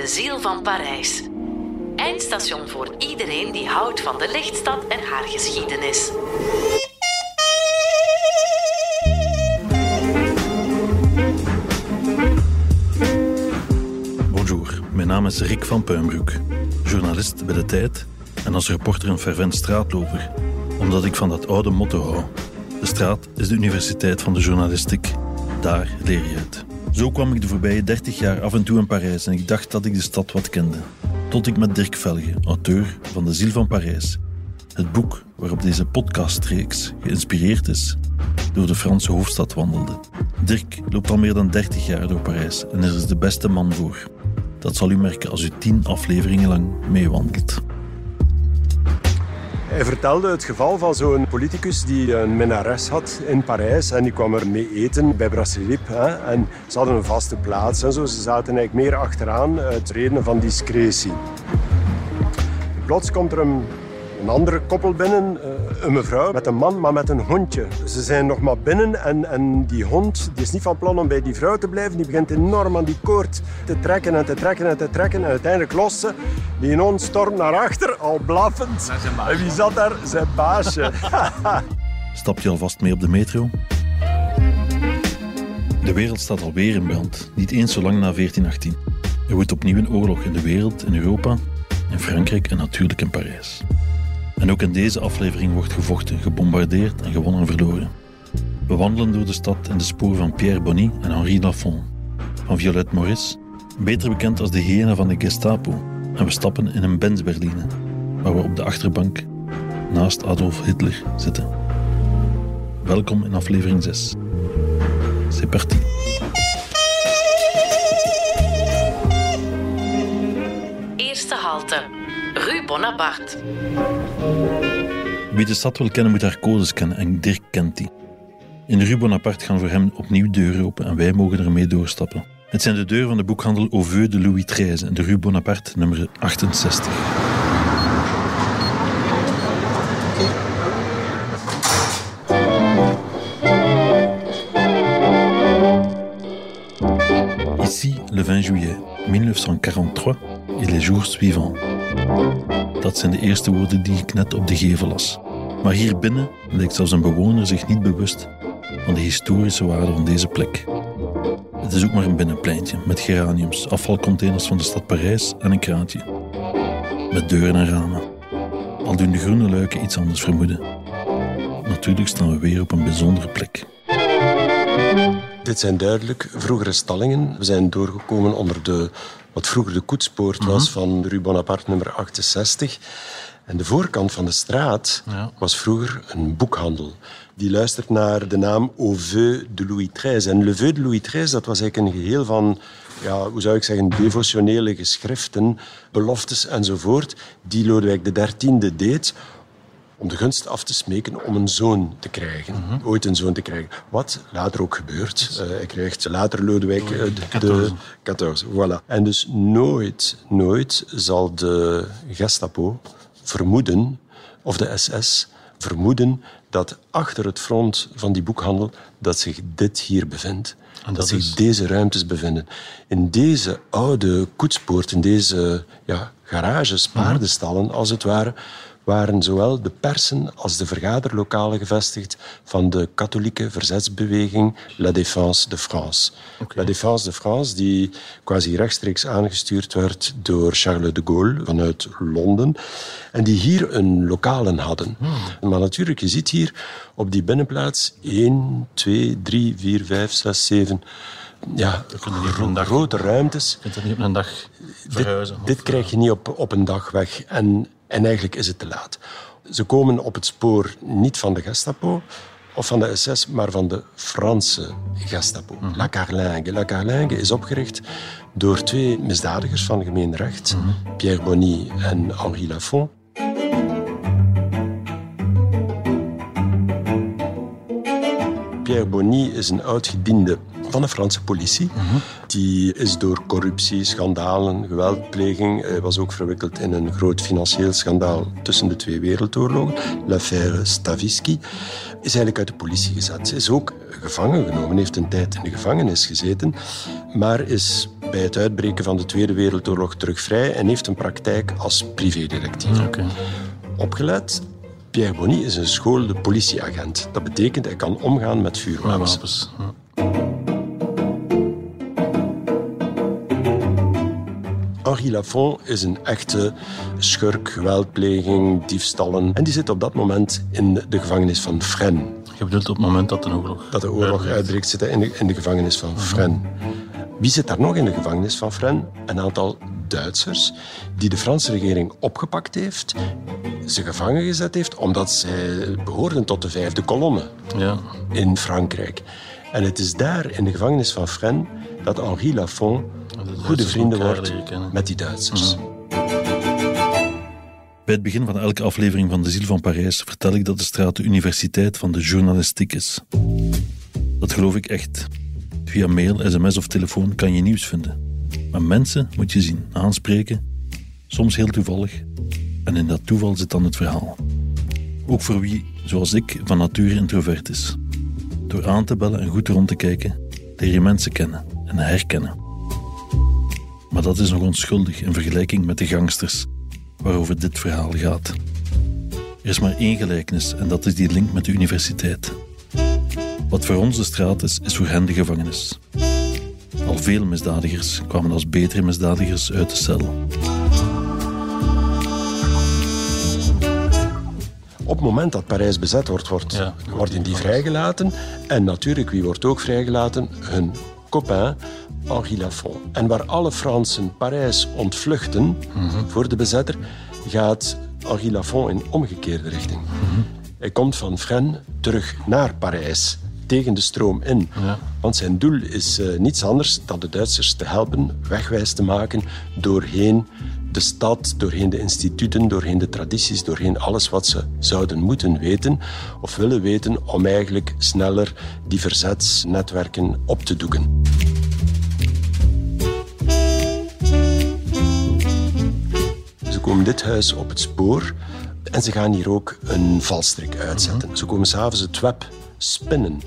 de ziel van Parijs. Eindstation voor iedereen die houdt van de lichtstad en haar geschiedenis. Bonjour, mijn naam is Rick van Puimbroek, journalist bij De Tijd en als reporter een fervent straatloper, omdat ik van dat oude motto hou. De straat is de universiteit van de journalistiek. Daar leer je het. Zo kwam ik de voorbije 30 jaar af en toe in Parijs en ik dacht dat ik de stad wat kende. Tot ik met Dirk Velge, auteur van De Ziel van Parijs, het boek waarop deze podcastreeks geïnspireerd is, door de Franse hoofdstad wandelde. Dirk loopt al meer dan 30 jaar door Parijs en er is de beste man voor. Dat zal u merken als u tien afleveringen lang meewandelt. Hij vertelde het geval van zo'n politicus die een minnares had in Parijs. En die kwam er mee eten bij Brasserie. En ze hadden een vaste plaats en zo. Ze zaten eigenlijk meer achteraan uit redenen van discretie. Plots komt er een, een andere koppel binnen. Een mevrouw met een man, maar met een hondje. Ze zijn nog maar binnen en, en die hond die is niet van plan om bij die vrouw te blijven. Die begint enorm aan die koord te trekken en te trekken en te trekken. En uiteindelijk lost ze. Die hond stormt naar achter, al blaffend. En wie zat daar? Zijn baasje. Stap je alvast mee op de metro? De wereld staat alweer in brand, niet eens zo lang na 1418. Er wordt opnieuw een oorlog in de wereld, in Europa, in Frankrijk en natuurlijk in Parijs. En ook in deze aflevering wordt gevochten, gebombardeerd en gewonnen en verloren. We wandelen door de stad in de sporen van Pierre Bonny en Henri Lafont, van Violette Maurice, beter bekend als de hyena van de Gestapo, en we stappen in een Benz Berline, waar we op de achterbank naast Adolf Hitler zitten. Welkom in aflevering 6. C'est parti. Eerste halte. Rue Bonaparte. Wie de stad wil kennen, moet haar codes kennen en Dirk kent die. In de Rue Bonaparte gaan voor hem opnieuw deuren open en wij mogen ermee doorstappen. Het zijn de deuren van de boekhandel Au Vieux de Louis XIII in de Rue Bonaparte nummer 68. Ici, le 20 juillet 1943 et les jours suivants. Dat zijn de eerste woorden die ik net op de gevel las. Maar hier binnen lijkt zelfs een bewoner zich niet bewust van de historische waarde van deze plek. Het is ook maar een binnenpleintje met geraniums, afvalcontainers van de stad Parijs en een kraantje. Met deuren en ramen. Al doen de groene luiken iets anders vermoeden. Natuurlijk staan we weer op een bijzondere plek. Dit zijn duidelijk vroegere stallingen. We zijn doorgekomen onder de, wat vroeger de koetspoort was van de Rue Bonaparte nummer 68. En de voorkant van de straat Ja. was vroeger een boekhandel. Die luistert naar de naam Au de Louis XIII. En Le Vieux de Louis XIII, dat was eigenlijk een geheel van, ja, hoe zou ik zeggen, devotionele geschriften, beloftes enzovoort, die Lodewijk XIII deed om de gunst af te smeken om een zoon te krijgen. Ooit een zoon te krijgen. Wat later ook gebeurt. Eh, hij krijgt later Lodewijk eh, de, de 14. Voilà. En dus nooit, nooit zal de Gestapo vermoeden, of de SS vermoeden, dat achter het front van die boekhandel dat zich dit hier bevindt. En dat, dat zich is? deze ruimtes bevinden. In deze oude koetspoort, in deze ja, garages, paardenstallen als het ware, waren zowel de persen als de vergaderlokalen gevestigd van de katholieke verzetsbeweging La Défense de France. La Défense de France, die quasi rechtstreeks aangestuurd werd door Charles de Gaulle vanuit Londen. En die hier een lokalen hadden. Maar natuurlijk, je ziet hier op die binnenplaats 1, 2, 3, 4, 5, 6, 7... Ja, grote ruimtes. Je kunt dat niet op een dag verhuizen. Dit, dit krijg je niet op, op een dag weg. En, en eigenlijk is het te laat. Ze komen op het spoor niet van de Gestapo of van de SS, maar van de Franse Gestapo. La Carlingue. La Carlingue is opgericht door twee misdadigers van gemeenrecht, Pierre Bonny en Henri Lafont. Pierre Bonny is een oud-gediende van de Franse politie. Die is door corruptie, schandalen, geweldpleging. Hij was ook verwikkeld in een groot financieel schandaal tussen de twee wereldoorlogen. L'affaire Stavisky. Is eigenlijk uit de politie gezet. Is ook gevangen genomen, heeft een tijd in de gevangenis gezeten. Maar is bij het uitbreken van de Tweede Wereldoorlog terug vrij en heeft een praktijk als privédetectief. Oké. Opgeleid. Pierre Bonny is een geschoolde politieagent. Dat betekent hij kan omgaan met vuurwapens. Wapens. Ja. Henri Lafont is een echte schurk, geweldpleging, diefstallen. En die zit op dat moment in de gevangenis van Fresnes. Je bedoelt op het moment dat de oorlog... Dat de oorlog uitbreekt, zit hij in de, in de gevangenis van Fresnes. Wie zit daar nog in de gevangenis van Fresnes? Een aantal Duitsers die de Franse regering opgepakt heeft, ze gevangen gezet heeft, omdat zij behoorden tot de vijfde kolonne Ja. in Frankrijk. En het is daar, in de gevangenis van Fresnes, dat Henri Lafont goede vrienden wordt met die Duitsers. Bij het begin van elke aflevering van De Ziel van Parijs vertel ik dat de straat de universiteit van de journalistiek is. Dat geloof ik echt. Via mail, sms of telefoon kan je nieuws vinden. Maar mensen moet je zien, aanspreken, soms heel toevallig. En in dat toeval zit dan het verhaal. Ook voor wie, zoals ik, van nature introvert is. Door aan te bellen en goed rond te kijken, leer je mensen kennen en herkennen. Maar dat is nog onschuldig in vergelijking met de gangsters waarover dit verhaal gaat. Er is maar één gelijkenis en dat is die link met de universiteit. Wat voor ons de straat is, is voor hen de gevangenis. Al veel misdadigers kwamen als betere misdadigers uit de cel. Op het moment dat Parijs bezet wordt, wordt Ja. worden die vrijgelaten. En natuurlijk, wie wordt ook vrijgelaten? Hun copain, Henri Lafont. En waar alle Fransen Parijs ontvluchten voor de bezetter, gaat Henri Lafont in omgekeerde richting. Hij komt van Fresnes terug naar Parijs, tegen de stroom in. Ja. Want zijn doel is eh, niets anders dan de Duitsers te helpen wegwijs te maken doorheen de stad, doorheen de instituten, doorheen de tradities, doorheen alles wat ze zouden moeten weten of willen weten om eigenlijk sneller die verzetsnetwerken op te doeken. Ze komen dit huis op het spoor en ze gaan hier ook een valstrik uitzetten. Ze komen s'avonds het web spinnen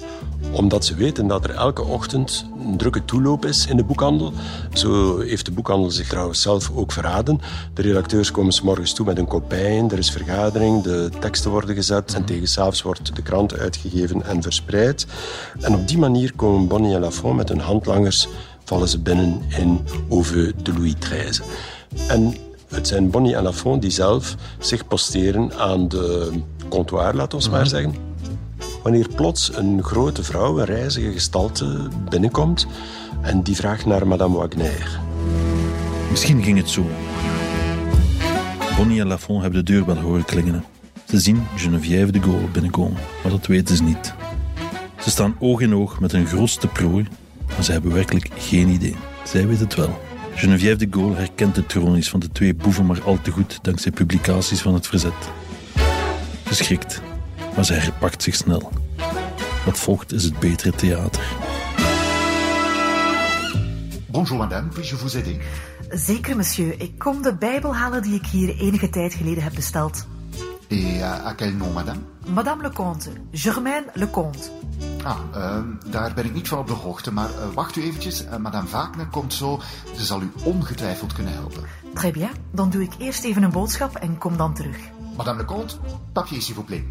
omdat ze weten dat er elke ochtend een drukke toeloop is in de boekhandel. Zo heeft de boekhandel zich trouwens zelf ook verraden. De redacteurs komen s morgens toe met een kopijn, er is vergadering, de teksten worden gezet en tegen s'avonds wordt de krant uitgegeven en verspreid. En op die manier komen Bonnie en Lafont met hun handlangers, vallen ze binnen in Auveux de Louis XIII. En het zijn Bonnie en Lafont die zelf zich posteren aan de comptoir, laten we maar zeggen. Wanneer plots een grote vrouw, een reizige gestalte, binnenkomt en die vraagt naar Madame Wagner. Misschien ging het zo. Bonnie en Lafont hebben de deurbel horen klingelen. Ze zien Geneviève de Gaulle binnenkomen, maar dat weten ze niet. Ze staan oog in oog met hun grootste prooi, maar ze hebben werkelijk geen idee. Zij weet het wel. Geneviève de Gaulle herkent de tronies van de twee boeven maar al te goed dankzij publicaties van het verzet. Geschrikt, maar zij herpakt zich snel. Wat volgt is het betere theater. Bonjour madame, puis-je vous aider Zeker, monsieur. Ik kom de Bijbel halen die ik hier enige tijd geleden heb besteld. Et à, à quel nom madame Madame Lecomte, Germaine Lecomte. Ah, ehm, daar ben ik niet van op de hoogte, maar eh, wacht u eventjes. Eh, madame Wagner komt zo, ze zal u ongetwijfeld kunnen helpen. Très bien, dan doe ik eerst even een boodschap en kom dan terug. Madame Lecomte, papier s'il vous plaît.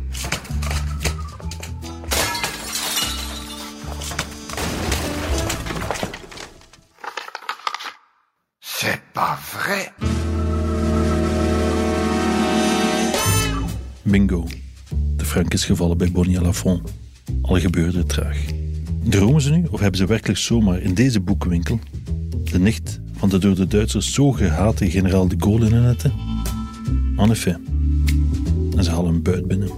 C'est pas vrai Is gevallen bij Bonnie à Lafont. Al gebeurde het traag. Dromen ze nu, of hebben ze werkelijk zomaar in deze boekenwinkel de nicht van de door de Duitsers zo gehate generaal de Gaulle in hun netten? En effet. En ze halen een buit binnen.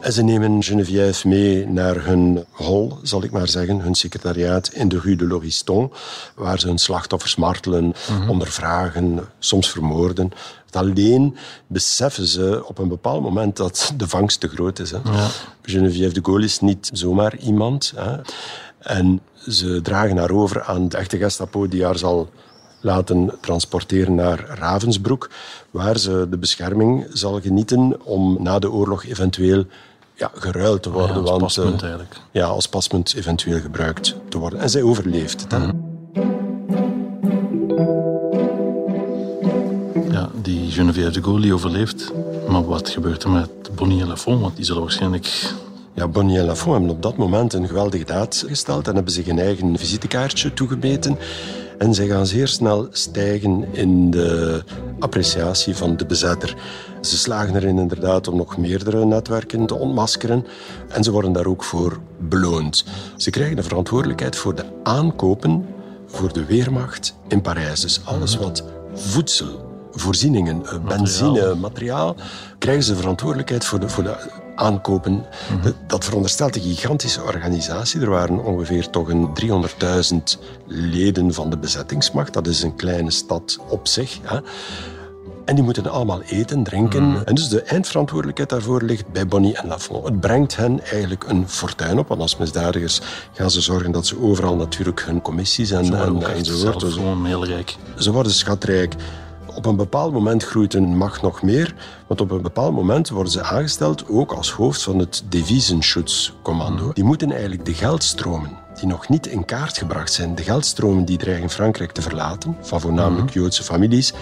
En ze nemen Geneviève mee naar hun hol, zal ik maar zeggen, hun secretariaat in de Rue de Lauriston, waar ze hun slachtoffers martelen, ondervragen, soms vermoorden. Alleen beseffen ze op een bepaald moment dat de vangst te groot is. Hè. Geneviève de Gaulle is niet zomaar iemand. Hè. En ze dragen haar over aan de echte Gestapo die haar zal laten transporteren naar Ravensbrück, waar ze de bescherming zal genieten om na de oorlog eventueel ja, geruild te worden. Ja, als want, paspunt eh, eigenlijk. Ja, als paspunt eventueel gebruikt te worden. En zij overleeft het. Die Geneviève de Gaulle die overleeft. Maar wat gebeurt er met Bonnie en Lafont? Want die zullen waarschijnlijk... Ja, Bonnie en Lafont hebben op dat moment een geweldige daad gesteld en hebben zich een eigen visitekaartje toegemeten. En zij gaan zeer snel stijgen in de appreciatie van de bezetter. Ze slagen erin inderdaad om nog meerdere netwerken te ontmaskeren. En ze worden daar ook voor beloond. Ze krijgen de verantwoordelijkheid voor de aankopen voor de Weermacht in Parijs. Dus alles wat voedsel, voorzieningen, eh, benzine, materiaal, krijgen ze verantwoordelijkheid voor de, voor de aankopen. Dat- Dat veronderstelt een gigantische organisatie. Er waren ongeveer toch een 300.000 leden van de bezettingsmacht. Dat is een kleine stad op zich. Hè. En die moeten allemaal eten, drinken. En dus de eindverantwoordelijkheid daarvoor ligt bij Bonnie en Lafont. Het brengt hen eigenlijk een fortuin op. Want als misdadigers gaan ze zorgen dat ze overal natuurlijk hun commissies en, Ze en, enzovoort. gewoon heel rijk. ze worden schatrijk. Op een bepaald moment groeit hun macht nog meer, want op een bepaald moment worden ze aangesteld ook als hoofd van het Devisenschutzkommando. Die moeten eigenlijk de geldstromen die nog niet in kaart gebracht zijn, de geldstromen die dreigen Frankrijk te verlaten, van voornamelijk Joodse families,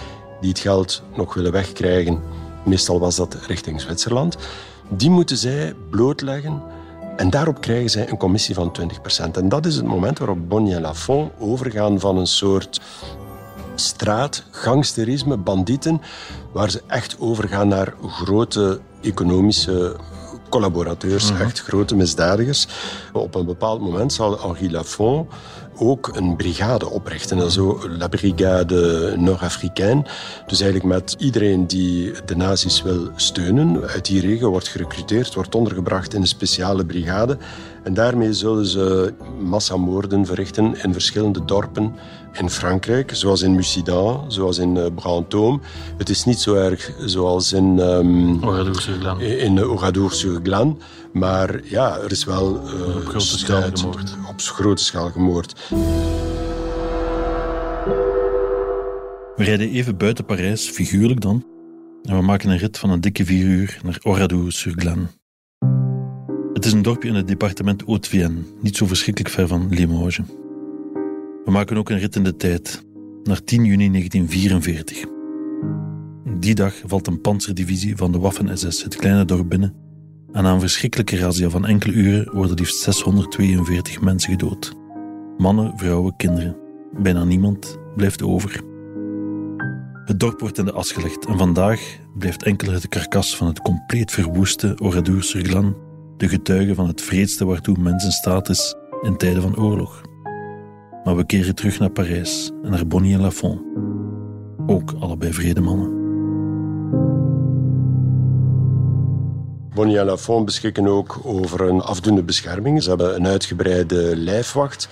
die het geld nog willen wegkrijgen, meestal was dat richting Zwitserland, die moeten zij blootleggen en daarop krijgen zij een commissie van 20%. En dat is het moment waarop Bonnie en Lafont overgaan van een soort straat, gangsterisme, bandieten, waar ze echt overgaan naar grote economische collaborateurs, echt grote misdadigers. Op een bepaald moment zal Henri Lafont ook een brigade oprichten, en zo La Brigade Nord-Africaine. Dus eigenlijk met iedereen die de nazi's wil steunen, uit die regio wordt gerecruiteerd, wordt ondergebracht in een speciale brigade. En daarmee zullen ze massamoorden verrichten in verschillende dorpen in Frankrijk, zoals in Mussidan, zoals in eh, Brantôme. Het is niet zo erg zoals in, ehm, Oradour-sur-Glane. in Oradour-sur-Glane, maar ja, er is wel eh, Op grote schaal gemoord. Op grote schaal gemoord. We rijden even buiten Parijs, figuurlijk dan. En we maken een rit van een dikke vier uur naar Oradour-sur-Glane. Het is een dorpje in het departement Haute-Vienne, niet zo verschrikkelijk ver van Limoges. We maken ook een rit in de tijd, naar 10 juni 1944. Die dag valt een panzerdivisie van de Waffen-SS het kleine dorp binnen en na een verschrikkelijke razzia van enkele uren worden liefst 642 mensen gedood. Mannen, vrouwen, kinderen. Bijna niemand blijft over. Het dorp wordt in de as gelegd en vandaag blijft enkel het karkas van het compleet verwoeste Oradour-sur-Glane de getuige van het vreedste waartoe mens in staat is in tijden van oorlog. Maar we keren terug naar Parijs en naar Bonnie en Lafont. Ook allebei vredemannen. Bonnie en Lafont beschikken ook over een afdoende bescherming. Ze hebben een uitgebreide lijfwacht.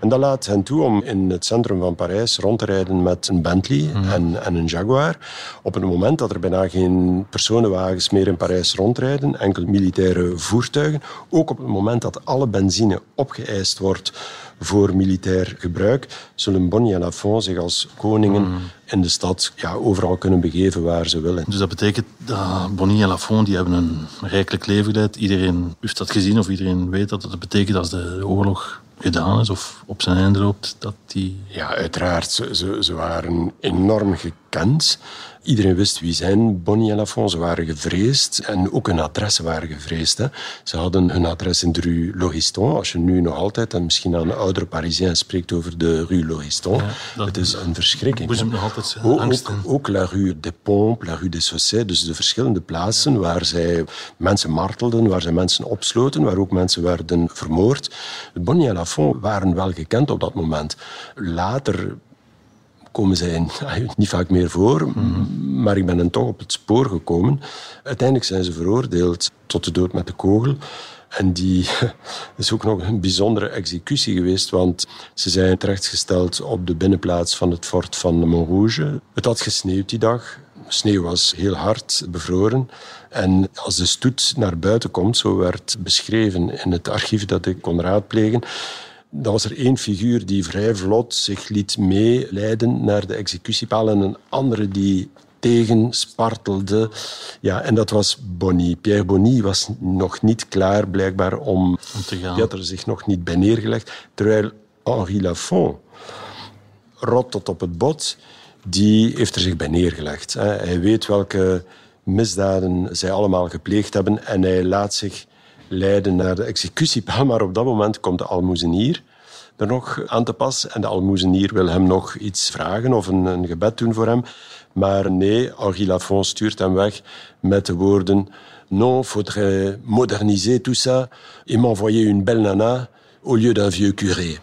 En dat laat hen toe om in het centrum van Parijs rond te rijden met een Bentley en, en een Jaguar. Op het moment dat er bijna geen personenwagens meer in Parijs rondrijden, enkel militaire voertuigen. Ook op het moment dat alle benzine opgeëist wordt voor militair gebruik, zullen Bonnie en Lafont zich als koningen in de stad ja, overal kunnen begeven waar ze willen. Dus dat betekent dat Bonnie en Lafont die hebben een rijkelijk leven geleid. Iedereen heeft dat gezien of iedereen weet dat. Dat betekent als de oorlog gedaan is of op zijn einde loopt, dat die... Ja, uiteraard. Ze, ze, ze waren enorm Iedereen wist wie zijn Bonnie en waren gevreesd en ook hun adressen waren gevreesd. Hè. Ze hadden hun adres in de rue Lauriston. Als je nu nog altijd, en misschien aan de oudere Parisiens spreekt over de rue Lauriston. dat het is een verschrikking. hè. nog altijd Ook- angst ook, in. ook la rue des Pompes, la rue des Saussets, dus de verschillende plaatsen waar zij mensen martelden, waar zij mensen opsloten, waar ook mensen werden vermoord. Bonnie en Lafont waren wel gekend op dat moment. Later komen zij niet vaak meer voor, maar ik ben hen toch op het spoor gekomen. Uiteindelijk zijn ze veroordeeld tot de dood met de kogel. En die is ook nog een bijzondere executie geweest, want ze zijn terechtgesteld op de binnenplaats van het fort van Montrouge. Het had gesneeuwd die dag. De sneeuw was heel hard bevroren. En als de stoet naar buiten komt, zo werd beschreven in het archief dat ik kon raadplegen, dan was er één figuur die vrij vlot zich liet meeleiden naar de executiepaal en een andere die tegenspartelde. Ja, en dat was Bonny. Pierre Bonny was nog niet klaar, blijkbaar, om, Om te gaan. Die had er zich nog niet bij neergelegd. Terwijl Henri Lafont, rot tot op het bot, die heeft er zich bij neergelegd. Hij weet welke misdaden zij allemaal gepleegd hebben en hij laat zich leiden naar de executiepaal. Maar op dat moment komt de almoezenier er nog aan te pas. En de almoezenier wil hem nog iets vragen of een, een gebed doen voor hem. Maar nee, Henri Lafont stuurt hem weg met de woorden... Non, faudrait moderniser tout ça et m'envoyer une belle nana au lieu d'un vieux curé.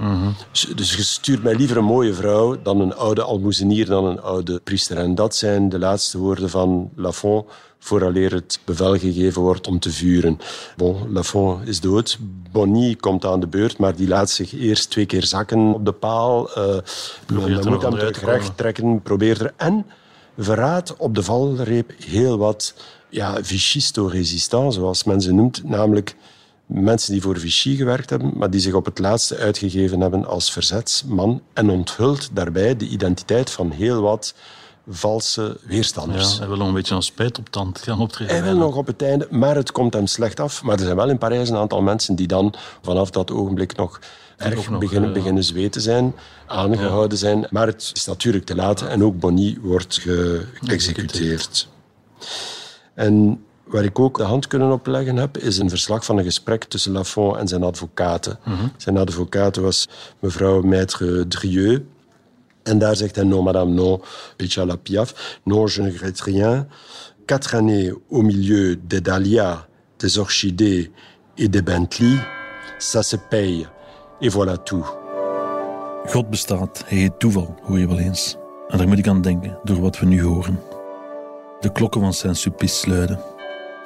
Dus je stuurt mij liever een mooie vrouw dan een oude almoezenier, dan een oude priester. En dat zijn de laatste woorden van Lafont vooraleer het bevel gegeven wordt om te vuren. Bon, Lafont is dood. Bonny komt aan de beurt, maar die laat zich eerst twee keer zakken op de paal. Uh, men moet hem komen. trekken, probeert er... En verraadt op de valreep heel wat ja, Vichisto-resistants, zoals men ze noemt. Namelijk mensen die voor Vichy gewerkt hebben, maar die zich op het laatste uitgegeven hebben als verzetsman en onthult daarbij de identiteit van heel wat valse weerstanders. Ja, hij wil nog een beetje een spijt op tand gaan optreden. Hij wil nog op het einde, maar het komt hem slecht af. Maar er zijn wel in Parijs een aantal mensen die dan vanaf dat ogenblik nog erg nog, beginnen, eh, beginnen zweten zijn, aangehouden zijn. Maar het is natuurlijk te laat en ook Bonny wordt geëxecuteerd. En waar ik ook de hand kunnen opleggen heb, is een verslag van een gesprek tussen Lafont en zijn advocaten. Zijn advocaat was mevrouw Maître Drieux. En daar zegt hij, non madame, non, beetje à la piaf. Non, je ne regrette rien. Quatre années au milieu des dahlias, des orchidées et des Bentley, ça se paye. Et voilà tout. God bestaat, hij heet toeval, hoor je wel eens. En daar moet ik aan denken, door wat we nu horen. De klokken van Saint-Sulpice luiden.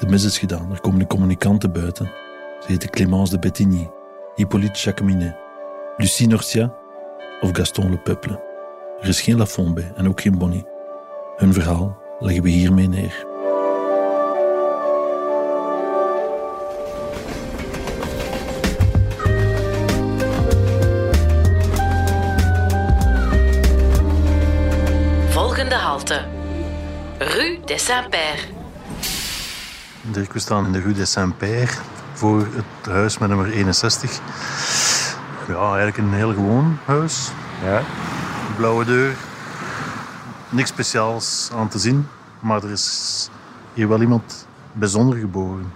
De mis is gedaan, er komen de communicanten buiten. Ze heten Clémence de Bettigny, Hippolyte Jacqueminet, Lucie Norcia of Gaston Le Peuple. Er is geen Lafont bij en ook geen Bonny. Hun verhaal leggen we hiermee neer. Volgende halte. Rue des Saint-Père. Dirk, we staan in de Rue des Saint-Père voor het huis met nummer 61. Ja, eigenlijk een heel gewoon huis. Ja. Blauwe deur. Niks speciaals aan te zien, maar er is hier wel iemand bijzonder geboren.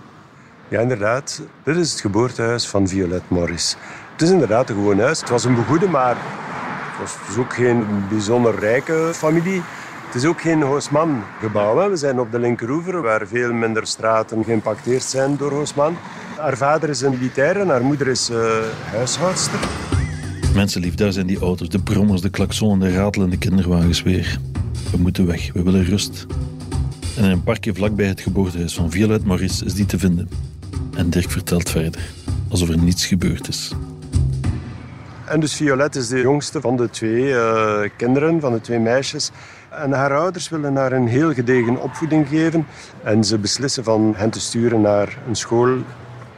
Ja, inderdaad. Dit is het geboortehuis van Violette Morris. Het is inderdaad een gewoon huis. Het was een begoede, maar het was dus ook geen bijzonder rijke familie. Het is ook geen Haussmann-gebouw. hè. We zijn op de linkeroever, waar veel minder straten geïmpacteerd zijn door Haussmann. Haar vader is een militair en haar moeder is eh, huishoudster. Mensenlief, daar zijn die auto's, de brommers, de klakson en de ratelende kinderwagens weer. We moeten weg, we willen rust. En in een parkje vlakbij het geboortehuis van Violette Maurice is die te vinden. En Dirk vertelt verder, alsof er niets gebeurd is. En dus Violette is de jongste van de twee eh, kinderen, van de twee meisjes. En haar ouders willen haar een heel gedegen opvoeding geven. En ze beslissen van hen te sturen naar een school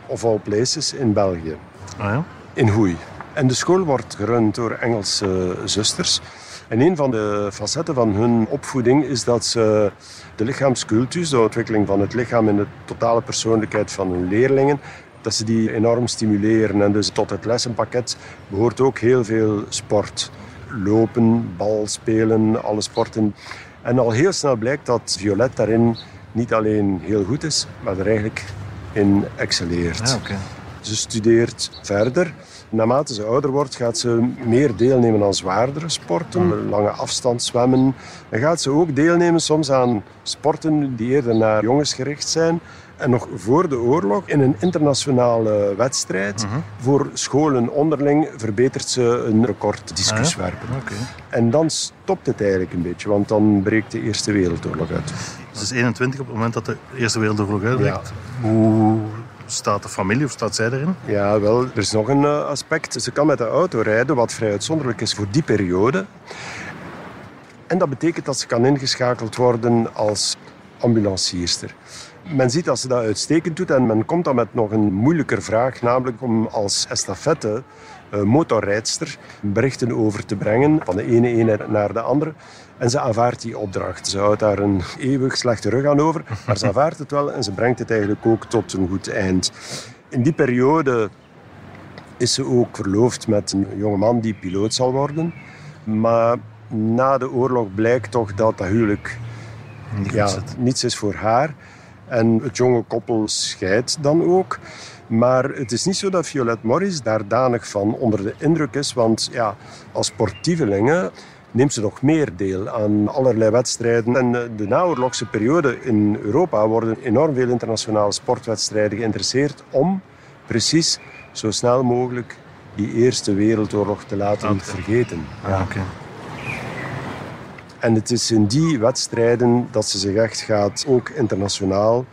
of all places in België. Ah ja? in Hoei. En de school wordt gerund door Engelse zusters. En een van de facetten van hun opvoeding is dat ze de lichaamscultus, de ontwikkeling van het lichaam en de totale persoonlijkheid van hun leerlingen, dat ze die enorm stimuleren. En dus tot het lessenpakket behoort ook heel veel sport. Lopen, bal spelen, alle sporten. En al heel snel blijkt dat Violet daarin niet alleen heel goed is, maar er eigenlijk in excelleert. Oké. Ze studeert verder. Naarmate ze ouder wordt, gaat ze meer deelnemen aan zwaardere sporten, lange afstand zwemmen. En gaat ze ook deelnemen soms aan sporten die eerder naar jongens gericht zijn. En nog voor de oorlog, in een internationale wedstrijd, voor scholen onderling, verbetert ze een record discuswerpen. En dan stopt het eigenlijk een beetje, want dan breekt de Eerste Wereldoorlog uit. Ze is 21 op het moment dat de Eerste Wereldoorlog uitbreekt. Hoe staat de familie of staat zij erin? Ja, wel, er is nog een eh, aspect. Ze kan met de auto rijden, wat vrij uitzonderlijk is voor die periode. En dat betekent dat ze kan ingeschakeld worden als ambulancierster. Men ziet dat ze dat uitstekend doet en men komt dan met nog een moeilijker vraag, namelijk om als estafette uh, motorrijdster berichten over te brengen van de ene ene naar de andere. En ze aanvaardt die opdracht. Ze houdt daar een eeuwig slechte rug aan over, maar ze aanvaardt het wel en ze brengt het eigenlijk ook tot een goed eind. In die periode is ze ook verloofd met een jongeman die piloot zal worden. Maar na de oorlog blijkt toch dat dat huwelijk ja, niets is voor haar. En het jonge koppel scheidt dan ook. Maar het is niet zo dat Violette Morris daar danig van onder de indruk is. Want ja, als sportievelinge neemt ze nog meer deel aan allerlei wedstrijden. En de naoorlogse periode in Europa worden enorm veel internationale sportwedstrijden geïnteresseerd om precies zo snel mogelijk die Eerste Wereldoorlog te laten vergeten. Ja. Okay. En het is in die wedstrijden dat ze zich echt gaat ook internationaal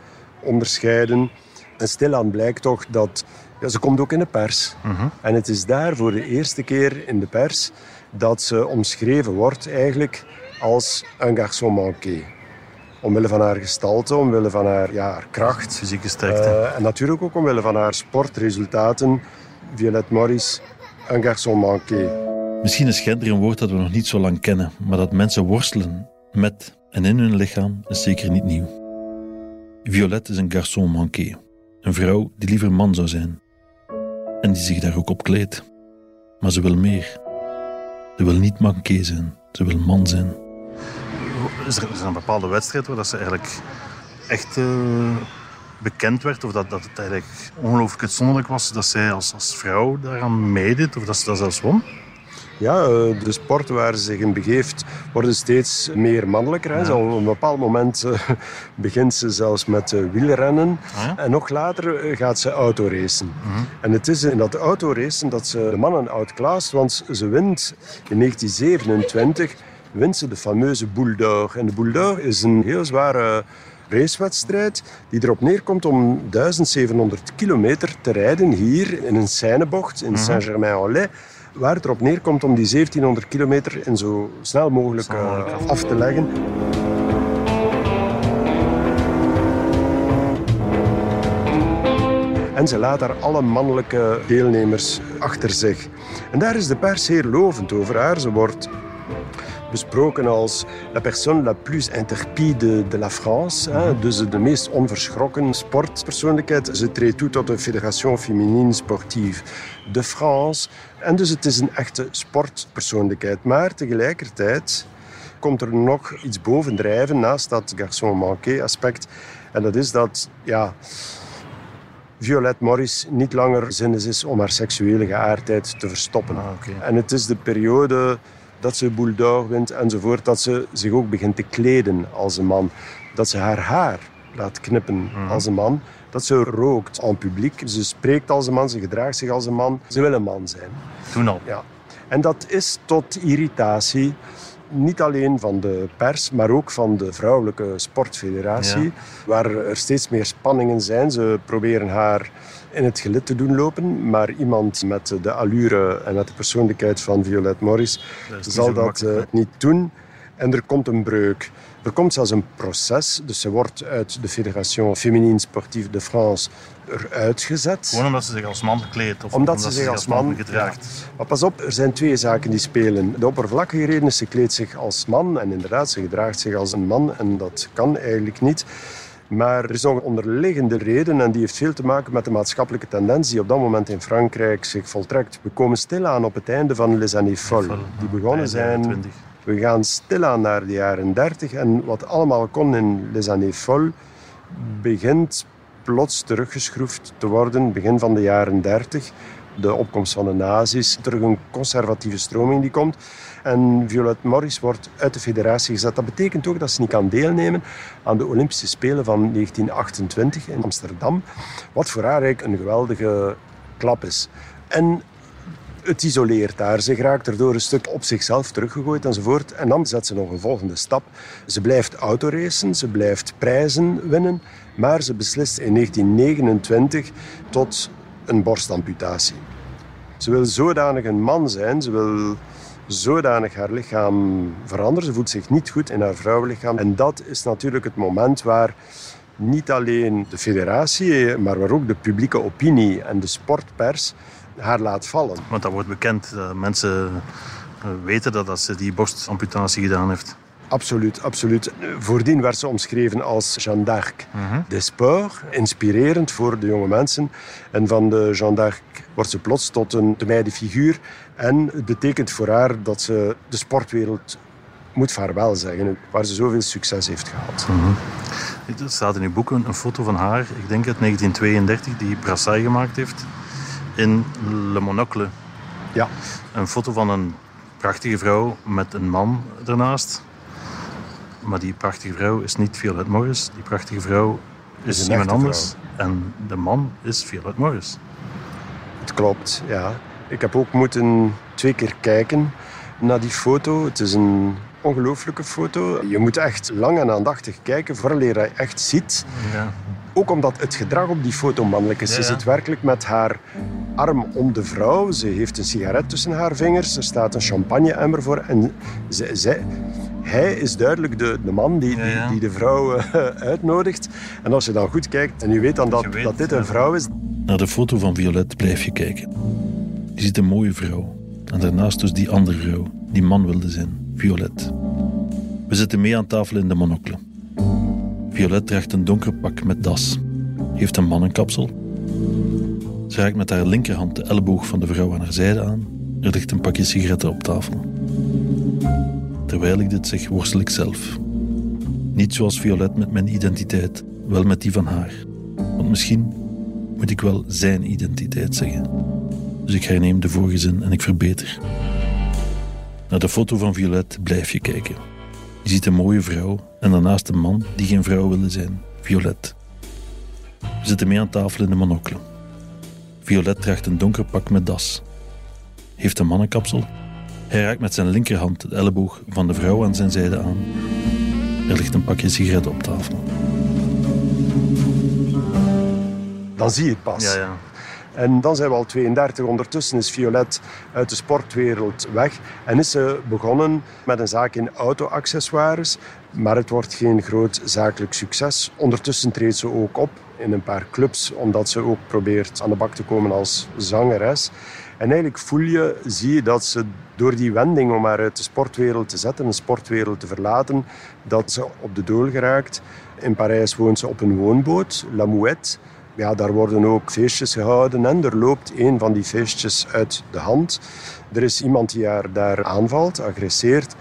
onderscheiden. En stilaan blijkt toch dat... Ja, ze komt ook in de pers. Mhm. En het is daar voor de eerste keer in de pers dat ze omschreven wordt eigenlijk als een garçon manqué. Omwille van haar gestalte, omwille van haar, ja, haar kracht. Fysieke sterkte. Uh, en natuurlijk ook omwille van haar sportresultaten. Violette Morris, een garçon manqué. Misschien is gender een woord dat we nog niet zo lang kennen, maar dat mensen worstelen met en in hun lichaam is zeker niet nieuw. Violette is een garçon manqué, een vrouw die liever man zou zijn en die zich daar ook op kleedt. Maar ze wil meer. Ze wil niet manqué zijn, ze wil man zijn. Is er, een bepaalde wedstrijd waar dat ze eigenlijk echt uh, bekend werd, of dat, dat het eigenlijk ongelooflijk uitzonderlijk was dat zij als, als vrouw daaraan meedeed, of dat ze dat zelfs won? Ja, eh, de sport waar ze zich in begeeft worden steeds meer mannelijker. Ja. op een bepaald moment uh, begint ze zelfs met uh, wielrennen. Ja. En nog later gaat ze autoracen. Mhm. En het is in dat autoracen dat ze de mannen outclaast, want ze wint in 1927 wint ze de fameuze Boule d'Or. En de Boule d'Or is een heel zware racewedstrijd die erop neerkomt om 1700 kilometer te rijden hier in een scènebocht in Saint-Germain-en-Laye waar het erop neerkomt om die 1700 kilometer in zo snel mogelijk uh, af te leggen. En ze laat daar alle mannelijke deelnemers achter zich. En daar is de pers zeer lovend over haar. Ze wordt besproken als la personne la plus interpide de la France. Hè? Dus de meest onverschrokken sportpersoonlijkheid. Ze treedt toe tot de Fédération Féminine Sportive de France. En dus het is een echte sportpersoonlijkheid. Maar tegelijkertijd komt er nog iets bovendrijven naast dat garçon manqué aspect. En dat is dat, ja, Violette Morris niet langer zinnig is om haar seksuele geaardheid te verstoppen. Ah, okay. En het is de periode dat ze Boule d'Or wint enzovoort, dat ze zich ook begint te kleden als een man. Dat ze haar haar laat knippen Mhm. als een man. Dat ze rookt aan publiek. Ze spreekt als een man, ze gedraagt zich als een man. Ze wil een man zijn. Toen al. Ja. En dat is tot irritatie niet alleen van de pers, maar ook van de vrouwelijke sportfederatie, Ja. waar er steeds meer spanningen zijn. Ze proberen haar in het gelid te doen lopen, maar iemand met de allure en met de persoonlijkheid van Violette Morris Dat zal dat eh, niet doen. En er komt een breuk. Er komt zelfs een proces, dus ze wordt uit de Fédération Féminine Sportive de France eruit gezet. Gewoon omdat ze zich als man kleedt. Of Omdat ze zich als man gedraagt. Ja. Maar pas op, er zijn twee zaken die spelen. De oppervlakkige reden is, ze kleedt zich als man. En inderdaad, ze gedraagt zich als een man. En dat kan eigenlijk niet. Maar er is nog een onderliggende reden en die heeft veel te maken met de maatschappelijke tendens die op dat moment in Frankrijk zich voltrekt. We komen stilaan op het einde van Les Années Folles, die begonnen zijn. We gaan stilaan naar de jaren 30 en wat allemaal kon in Les Années Folles begint plots teruggeschroefd te worden, begin van de jaren 30. De opkomst van de nazi's, terug een conservatieve stroming die komt. En Violette Morris wordt uit de federatie gezet. Dat betekent ook dat ze niet kan deelnemen aan de Olympische Spelen van 1928 in Amsterdam. Wat voor haar eigenlijk een geweldige klap is. En het isoleert haar. Ze raakt erdoor een stuk op zichzelf teruggegooid enzovoort. En dan zet ze nog een volgende stap. Ze blijft autoracen, ze blijft prijzen winnen. Maar ze beslist in 1929 tot een borstamputatie. Ze wil zodanig een man zijn, ze wil zodanig haar lichaam veranderen. Ze voelt zich niet goed in haar vrouwenlichaam. En dat is natuurlijk het moment waar niet alleen de federatie, maar waar ook de publieke opinie en de sportpers haar laat vallen. Want dat wordt bekend. Mensen eh, weten dat, dat ze die borstamputatie gedaan heeft. Absoluut, absoluut. Voordien werd ze omschreven als Jeanne d'Arc de sport, inspirerend voor de jonge mensen. En van de Jeanne d'Arc wordt ze plots tot een de figuur. En het betekent voor haar dat ze de sportwereld moet vaarwel zeggen, waar ze zoveel succes heeft gehad. Er staat in uw boek een, een foto van haar, ik denk uit 1932, die Brassai gemaakt heeft in Le Monocle. Ja, Een foto van een prachtige vrouw met een man ernaast. Maar die prachtige vrouw is niet Violet Morris. Die prachtige vrouw is, een iemand anders. En de man is Violet Morris. het klopt, ja. Ik heb ook moeten twee keer kijken naar die foto. Het is een ongelooflijke foto. Je moet echt lang en aandachtig kijken vooraleer je echt ziet Ja. Ook omdat het gedrag op die foto mannelijk is. Ja, Ze zit werkelijk met haar arm om de vrouw. Ze heeft een sigaret tussen haar vingers. Er staat een champagne-emmer voor. En ze, zij, hij is duidelijk de, de man die, Ja, ja. Die, die de vrouw eh, uitnodigt. En als je dan goed kijkt en je weet dan dat, Je weet, dat dit een vrouw is, Naar de foto van Violet blijf je kijken. Je ziet een mooie vrouw. En daarnaast dus die andere vrouw, die man wilde zijn, Violet. We zitten mee aan tafel in de monocle. Violet draagt een donker pak met das. Heeft een mannenkapsel. Ze raakt met haar linkerhand de elleboog van de vrouw aan haar zijde aan. Er ligt een pakje sigaretten op tafel. Terwijl ik dit zeg, worstel ik zelf. Niet zoals Violet met mijn identiteit, wel met die van haar. Want misschien moet ik wel zijn identiteit zeggen. Dus ik herneem de vorige zin en ik verbeter. Naar de foto van Violet blijf je kijken. Je ziet een mooie vrouw en daarnaast een man die geen vrouw wilde zijn, Violet. We zitten mee aan tafel in de monocle. Violet draagt een donker pak met das. Heeft een mannenkapsel. Hij raakt met zijn linkerhand de elleboog van de vrouw aan zijn zijde aan. Er ligt een pakje sigaretten op tafel. dan zie je het pas. Ja, ja. En dan zijn we al 32. Ondertussen is Violet uit de sportwereld weg. En is ze begonnen met een zaak in auto-accessoires. Maar het wordt geen groot zakelijk succes. Ondertussen treedt ze ook op in een paar clubs. Omdat ze ook probeert aan de bak te komen als zangeres. En eigenlijk voel je, zie je dat ze door die wending om haar uit de sportwereld te zetten, een sportwereld te verlaten, dat ze op de dool geraakt. In Parijs woont ze op een woonboot, La Mouette. Ja, daar worden ook feestjes gehouden en er loopt een van die feestjes uit de hand. Er is iemand die haar daar aanvalt, agresseert.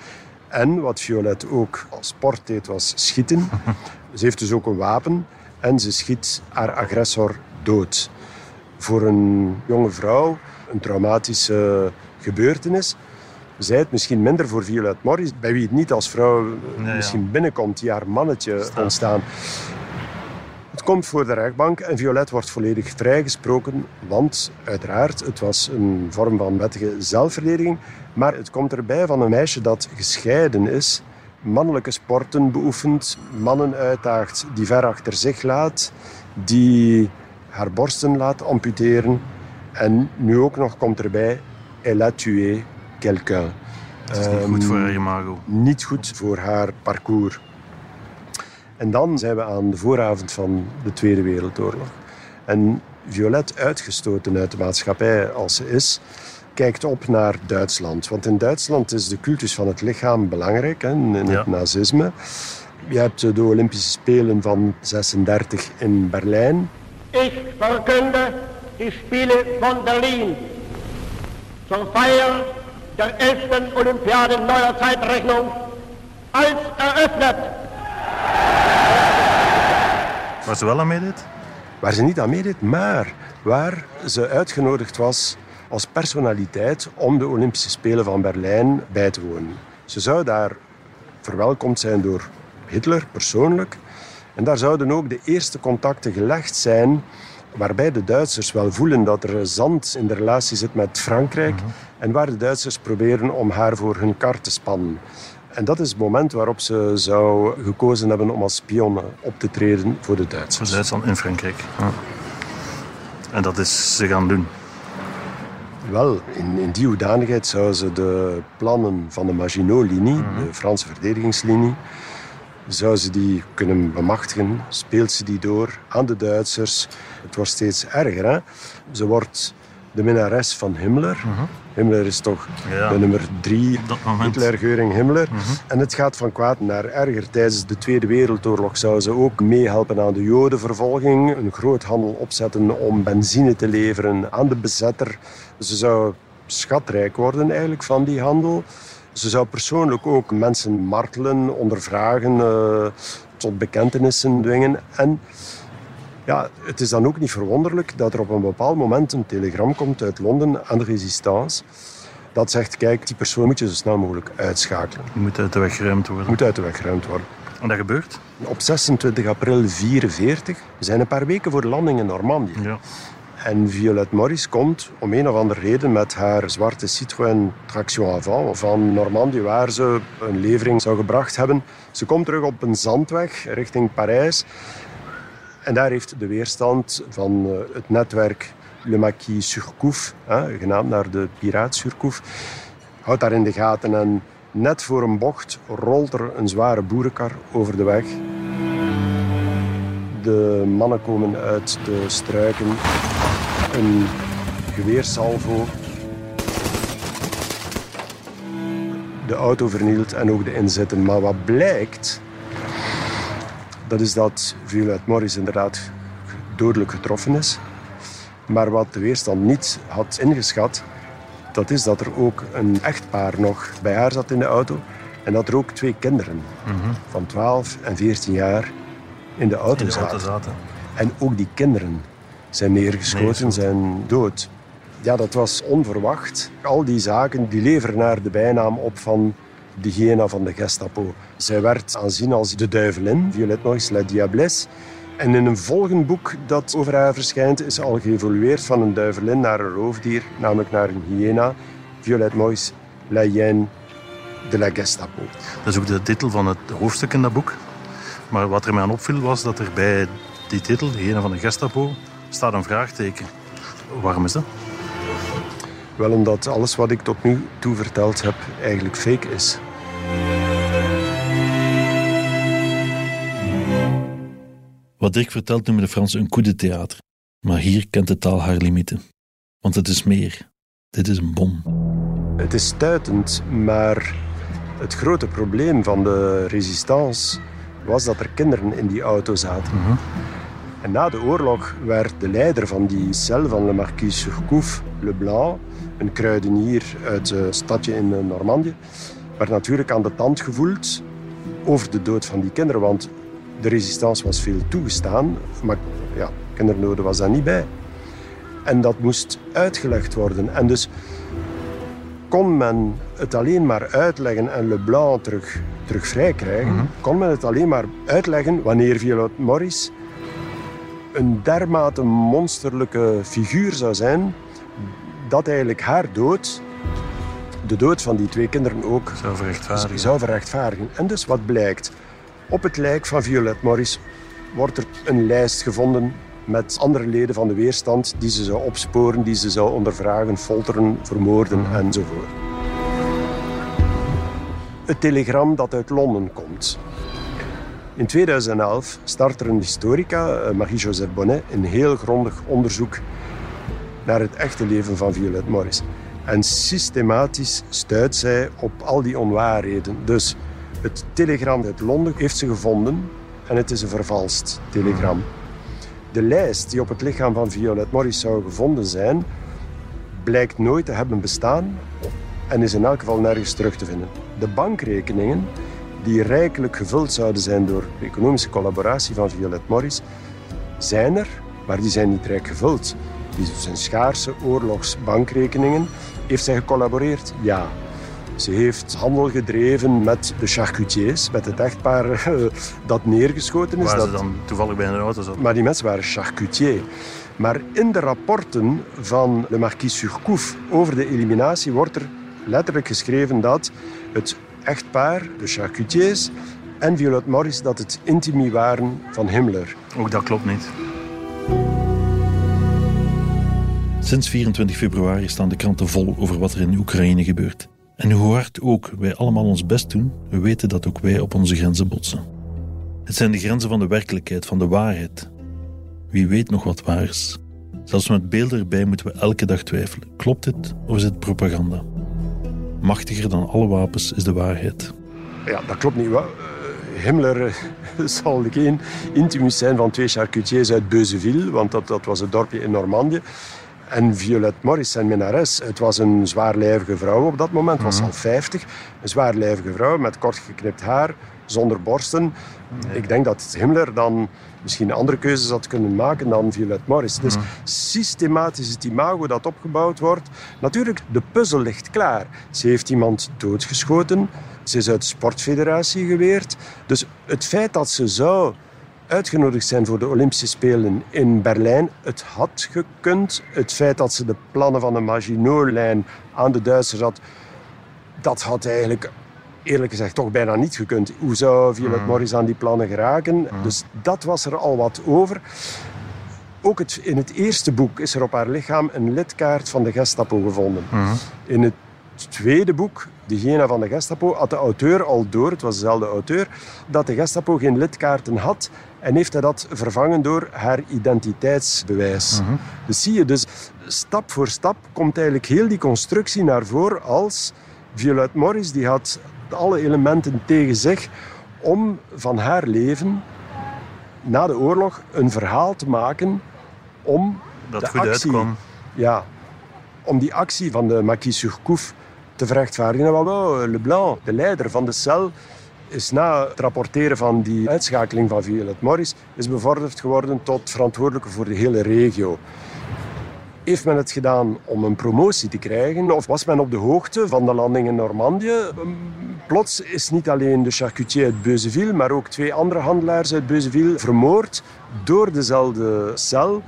En wat Violet ook als sport deed, was schieten. Ze heeft dus ook een wapen en ze schiet haar agressor dood. Voor een jonge vrouw een traumatische gebeurtenis. Zij het misschien minder voor Violet Morris, bij wie het niet als vrouw misschien binnenkomt, die haar mannetje ontstaan. Het komt voor de rechtbank en Violet wordt volledig vrijgesproken, want uiteraard, het was een vorm van wettige zelfverdediging. Maar het komt erbij van een meisje dat gescheiden is, mannelijke sporten beoefent, mannen uitdaagt die ver achter zich laat, die haar borsten laat amputeren. En nu ook nog komt erbij, elle a tué quelqu'un. Het is niet goed voor haar imago. Niet goed voor haar parcours. En dan zijn we aan de vooravond van de Tweede Wereldoorlog. En Violet, uitgestoten uit de maatschappij als ze is, kijkt op naar Duitsland. Want in Duitsland is de cultus van het lichaam belangrijk, hè, in het Ja. nazisme. Je hebt de Olympische Spelen van 36 in Berlijn. Ich verkünde die Spiele von Berlin zur Feier der 11. Olympiade neuer Zeitrechnung als eröffnet. Waar ze wel aan meedeed? Waar ze niet aan meedeed, maar waar ze uitgenodigd was als personaliteit om de Olympische Spelen van Berlijn bij te wonen. Ze zou daar verwelkomd zijn door Hitler persoonlijk. En daar zouden ook de eerste contacten gelegd zijn waarbij de Duitsers wel voelen dat er zand in de relatie zit met Frankrijk en waar de Duitsers proberen om haar voor hun kar te spannen. En dat is het moment waarop ze zou gekozen hebben om als spionne op te treden voor de Voor Duitsers. Duitsland in Frankrijk. Ja. En dat is ze gaan doen. Wel, in, in die hoedanigheid zou ze de plannen van de Maginot-linie, de Franse verdedigingslinie, Zou ze die kunnen bemachtigen? Speelt ze die door aan de Duitsers? Het wordt steeds erger. Hè? Ze wordt de minnares van Himmler. Himmler is toch Ja. de nummer drie. Hitler, Geuring, Himmler. En het gaat van kwaad naar erger. Tijdens de Tweede Wereldoorlog zou ze ook meehelpen aan de Jodenvervolging. Een groot handel opzetten om benzine te leveren aan de bezetter. Ze zou schatrijk worden eigenlijk van die handel. Ze zou persoonlijk ook mensen martelen, ondervragen, eh, tot bekentenissen dwingen. En ja, het is dan ook niet verwonderlijk dat er op een bepaald moment een telegram komt uit Londen aan de resistance. Dat zegt, kijk, die persoon moet je zo snel mogelijk uitschakelen. Die moet uit de weg geruimd worden. Moet uit de weg geruimd worden. En dat gebeurt? Op 26 april 1944, we zijn een paar weken voor de landing in Normandië. Ja. En Violette Morris komt om een of andere reden met haar zwarte Citroën Traction Avant van Normandië, waar ze een levering zou gebracht hebben. Ze komt terug op een zandweg richting Parijs. En daar heeft de weerstand van eh, het netwerk Le Maquis Surcouf, genaamd naar de piraat Surcouf, houdt daar in de gaten. En net voor een bocht rolt er een zware boerenkar over de weg. De mannen komen uit de struiken. Een geweersalvo. De auto vernielt en ook de inzetten. Maar wat blijkt, dat is dat Violette Morris inderdaad dodelijk getroffen is. Maar wat de weerstand niet had ingeschat, dat is dat er ook een echtpaar nog bij haar zat in de auto. En dat er ook twee kinderen van 12 en 14 jaar in de auto In de zaten. auto zaten. En ook die kinderen zijn neergeschoten, Neergeschoten. zijn dood. Ja, dat was onverwacht. Al die zaken die leveren naar de bijnaam op van de hyena van de Gestapo. Zij werd aanzien als de duivelin, Violette Morris, La Diablesse. En in een volgend boek dat over haar verschijnt, is ze al geëvolueerd van een duivelin naar een roofdier, namelijk naar een hyena. Violette Morris, La Hyène de la Gestapo. Dat is ook de titel van het hoofdstuk in dat boek. Maar wat er mij aan opviel was dat er bij die titel, de van de Gestapo, staat een vraagteken. Waarom is dat? Wel omdat alles wat ik tot nu toe verteld heb eigenlijk fake is. Wat Dirk vertelt noemen de Fransen een coup de théâtre. Maar hier kent de taal haar limieten. Want het is meer. Dit is een bom. Het is stuitend, maar het grote probleem van de resistance was dat er kinderen in die auto zaten. En na de oorlog werd de leider van die cel van Le Marquis Surcouf, Leblanc, een kruidenier uit een stadje in eh, Normandië, werd natuurlijk aan de tand gevoeld over de dood van die kinderen. Want de resistance was veel toegestaan, maar ja, kinderdoden was daar niet bij. En dat moest uitgelegd worden. En dus kon men het alleen maar uitleggen en Leblanc terug, terug vrij krijgen, kon men het alleen maar uitleggen wanneer Violette Morris een dermate monsterlijke figuur zou zijn, dat eigenlijk haar dood, de dood van die twee kinderen ook, Zou verrechtvaardigen. zou verrechtvaardigen. En dus wat blijkt? Op het lijk van Violette Morris wordt er een lijst gevonden met andere leden van de weerstand die ze zou opsporen, die ze zou ondervragen, folteren, vermoorden enzovoort. Het telegram dat uit Londen komt. In 2011 start er een historica, eh, Marie-Joseph Bonnet, een heel grondig onderzoek naar het echte leven van Violette Morris. En systematisch stuit zij op al die onwaarheden. Dus het telegram uit Londen heeft ze gevonden en het is een vervalst telegram. De lijst die op het lichaam van Violette Morris zou gevonden zijn, blijkt nooit te hebben bestaan en is in elk geval nergens terug te vinden. De bankrekeningen, die rijkelijk gevuld zouden zijn door de economische collaboratie van Violette Morris, zijn er, maar die zijn niet rijk gevuld. Die zijn schaarse oorlogsbankrekeningen. Heeft zij gecollaboreerd? Ja. Ze heeft handel gedreven met de charcutiers, met het echtpaar eh, dat neergeschoten is. Waar dat ze dan toevallig bij een auto zat. maar die mensen waren charcutier. Maar in de rapporten van Le Marquis Surcouf over de eliminatie wordt er letterlijk geschreven dat het echtpaar, de charcutiers en Violette Morris, dat het intimi waren van Himmler. Ook dat klopt niet. Sinds 24 februari staan de kranten vol over wat er in Oekraïne gebeurt. En hoe hard ook wij allemaal ons best doen, we weten dat ook wij op onze grenzen botsen. Het zijn de grenzen van de werkelijkheid, van de waarheid. Wie weet nog wat waar is? Zelfs met beelden erbij moeten we elke dag twijfelen. Klopt dit of is het propaganda? Machtiger dan alle wapens is de waarheid. Ja, dat klopt niet. Wat? Himmler eh, zal geen intimus zijn van twee charcutiers uit Beuzeville, want dat, dat was het dorpje in Normandië. En Violette Morris, zijn minnares, het was een zwaarlijvige vrouw op dat moment, was al 50. Een zwaarlijvige vrouw met kort geknipt haar, zonder borsten. Ik denk dat Himmler dan misschien andere keuzes had kunnen maken dan Violette Morris. Dus systematisch het imago dat opgebouwd wordt. Natuurlijk, de puzzel ligt klaar. Ze heeft iemand doodgeschoten. Ze is uit de sportfederatie geweerd. Dus het feit dat ze zou uitgenodigd zijn voor de Olympische Spelen in Berlijn. Het had gekund. Het feit dat ze de plannen van de Maginot-lijn aan de Duitsers had, dat had eigenlijk eerlijk gezegd toch bijna niet gekund. Hoe zou Violet Morris aan die plannen geraken? Dus dat was er al wat over. Ook het, in het eerste boek is er op haar lichaam een lidkaart van de Gestapo gevonden. In het tweede boek, De Hyena van de Gestapo, had de auteur al door, het was dezelfde auteur, dat de Gestapo geen lidkaarten had en heeft hij dat vervangen door haar identiteitsbewijs. Dus zie je, dus stap voor stap komt eigenlijk heel die constructie naar voren als Violette Morris, die had alle elementen tegen zich om van haar leven na de oorlog een verhaal te maken om Dat de goed actie, uitkwam. Ja, om die actie van de Maquis Surcouf te verrechtvaardigen. En wel, Leblanc, de leider van de cel, is na het rapporteren van die uitschakeling van Violette Morris, is bevorderd geworden tot verantwoordelijke voor de hele regio. Heeft men het gedaan om een promotie te krijgen? Of was men op de hoogte van de landing in Normandië? Plots is niet alleen de charcutier uit Beuzeville, maar ook twee andere handelaars uit Beuzeville vermoord door dezelfde cel.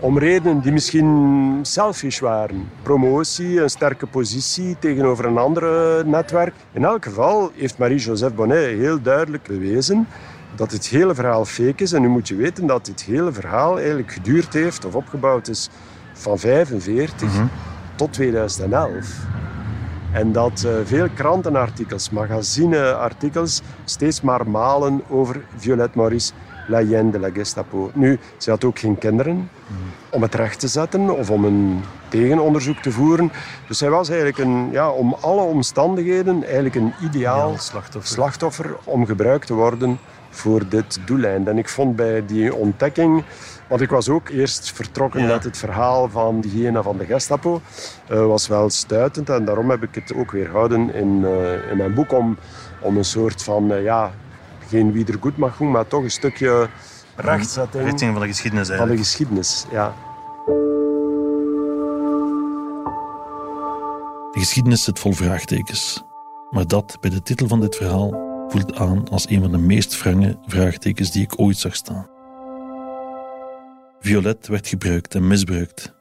Om redenen die misschien selfish waren. Promotie, een sterke positie tegenover een ander netwerk. In elk geval heeft Marie-Joseph Bonnet heel duidelijk bewezen dat het hele verhaal fake is. En nu moet je weten dat dit hele verhaal eigenlijk geduurd heeft of opgebouwd is van 45 tot 2011. En dat uh, veel krantenartikels, magazineartikels steeds maar malen over Violette Maurice, la hyène de la Gestapo. Nu, ze had ook geen kinderen om het recht te zetten of om een tegenonderzoek te voeren. Dus zij was eigenlijk een, ja, om alle omstandigheden eigenlijk een ideaal Ja, slachtoffer. slachtoffer om gebruikt te worden voor dit doeleinde. En ik vond bij die ontdekking, want ik was ook eerst vertrokken Ja. met het verhaal van die hyena van de Gestapo, eh, was wel stuitend en daarom heb ik het ook weer houden in, eh, in mijn boek om, om een soort van, eh, ja, geen wiedergoedmachung, maar toch een stukje rechtzetting Richting van de geschiedenis van de geschiedenis. Ja. De geschiedenis zit vol vraagtekens. Maar dat bij de titel van dit verhaal voelt aan als een van de meest wrange vraagtekens die ik ooit zag staan. Violette werd gebruikt en misbruikt.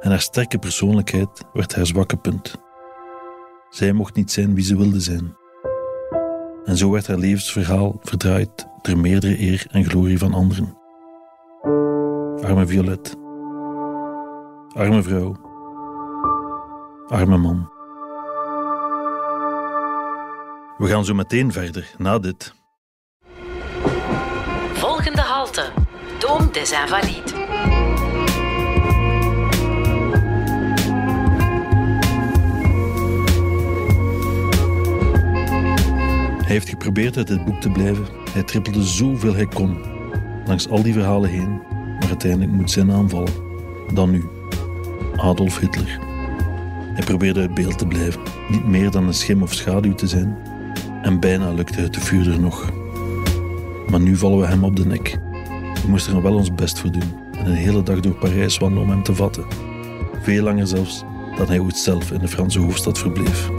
En haar sterke persoonlijkheid werd haar zwakke punt. Zij mocht niet zijn wie ze wilde zijn. En zo werd haar levensverhaal verdraaid ter meerdere eer en glorie van anderen. Arme Violette. Arme vrouw. Arme man. We gaan zo meteen verder, na dit. Volgende halte. Dôme des Invalides. Hij heeft geprobeerd uit dit boek te blijven. Hij trippelde zoveel hij kon, langs al die verhalen heen, maar uiteindelijk moet zijn aanvallen. Dan nu, Adolf Hitler. Hij probeerde uit beeld te blijven, niet meer dan een schim of schaduw te zijn. En bijna lukte het de vuurder nog. Maar nu vallen we hem op de nek. We moesten er wel ons best voor doen en een hele dag door Parijs wandelen om hem te vatten. Veel langer zelfs dan hij ooit zelf in de Franse hoofdstad verbleef.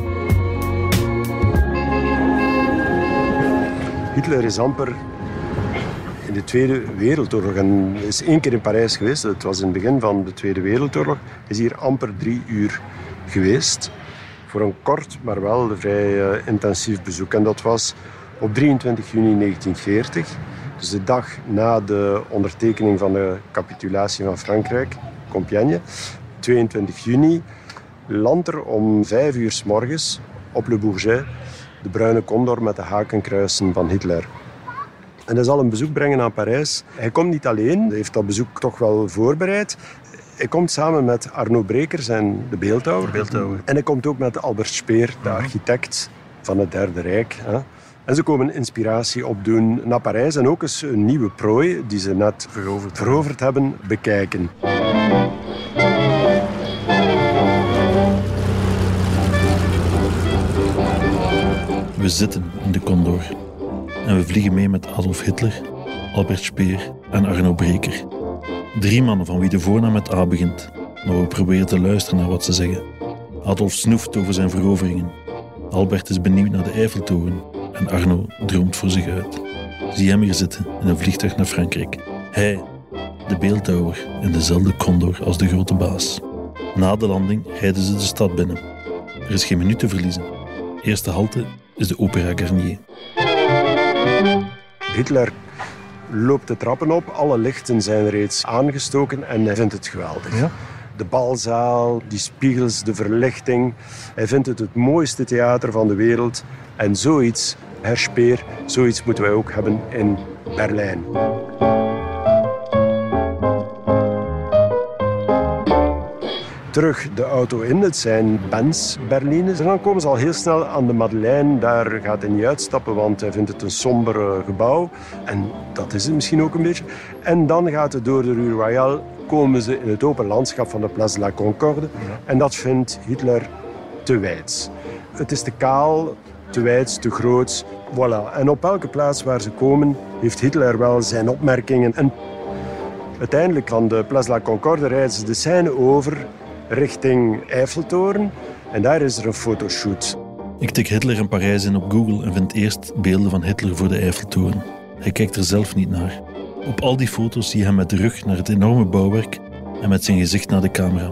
Hitler is amper in de Tweede Wereldoorlog en is één keer in Parijs geweest. Het was in het begin van de Tweede Wereldoorlog. Is hier amper drie uur geweest. Voor een kort, maar wel vrij eh, intensief bezoek. En dat was op 23 juni 1940. Dus de dag na de ondertekening van de capitulatie van Frankrijk, Compiègne. 22 juni landt er om vijf uur s morgens op Le Bourget de bruine condor met de hakenkruisen van Hitler. En hij zal een bezoek brengen aan Parijs. Hij komt niet alleen, hij heeft dat bezoek toch wel voorbereid. Hij komt samen met Arno Brekers en de beeldhouwer. De beeldhouwer. En hij komt ook met Albert Speer, de architect van het Derde Rijk. Hè. En ze komen inspiratie opdoen naar Parijs en ook eens een nieuwe prooi die ze net Veroverd. veroverd hebben, bekijken. We zitten in de Condor. En we vliegen mee met Adolf Hitler, Albert Speer en Arno Breker. Drie mannen van wie de voornaam met A begint, maar we proberen te luisteren naar wat ze zeggen. Adolf snoeft over zijn veroveringen. Albert is benieuwd naar de Eiffeltoren en Arno droomt voor zich uit. Zie hem hier zitten in een vliegtuig naar Frankrijk. Hij, de beeldhouwer, in dezelfde Condor als de grote baas. Na de landing rijden ze de stad binnen. Er is geen minuut te verliezen. Eerste halte is de Opera Garnier. Hitler loopt de trappen op, alle lichten zijn reeds aangestoken en hij vindt het geweldig. Ja? De balzaal, die spiegels, de verlichting. Hij vindt het het mooiste theater van de wereld. En zoiets, Herr Speer, zoiets moeten wij ook hebben in Berlijn. Terug de auto in, het zijn Benz Berlines. En dan komen ze al heel snel aan de Madeleine. Daar gaat hij niet uitstappen, want hij vindt het een somber gebouw. En dat is het misschien ook een beetje. En dan gaat het door de Rue Royale, komen ze in het open landschap van de Place de la Concorde. En dat vindt Hitler te wijd. Het is te kaal, te wijd, te groot. Voilà. En op elke plaats waar ze komen, heeft Hitler wel zijn opmerkingen. En uiteindelijk van de Place de la Concorde rijden ze de Seine over richting Eiffeltoren. En daar is er een fotoshoot. Ik tik Hitler in Parijs in op Google en vind eerst beelden van Hitler voor de Eiffeltoren. Hij kijkt er zelf niet naar. Op al die foto's zie je hem met de rug naar het enorme bouwwerk en met zijn gezicht naar de camera.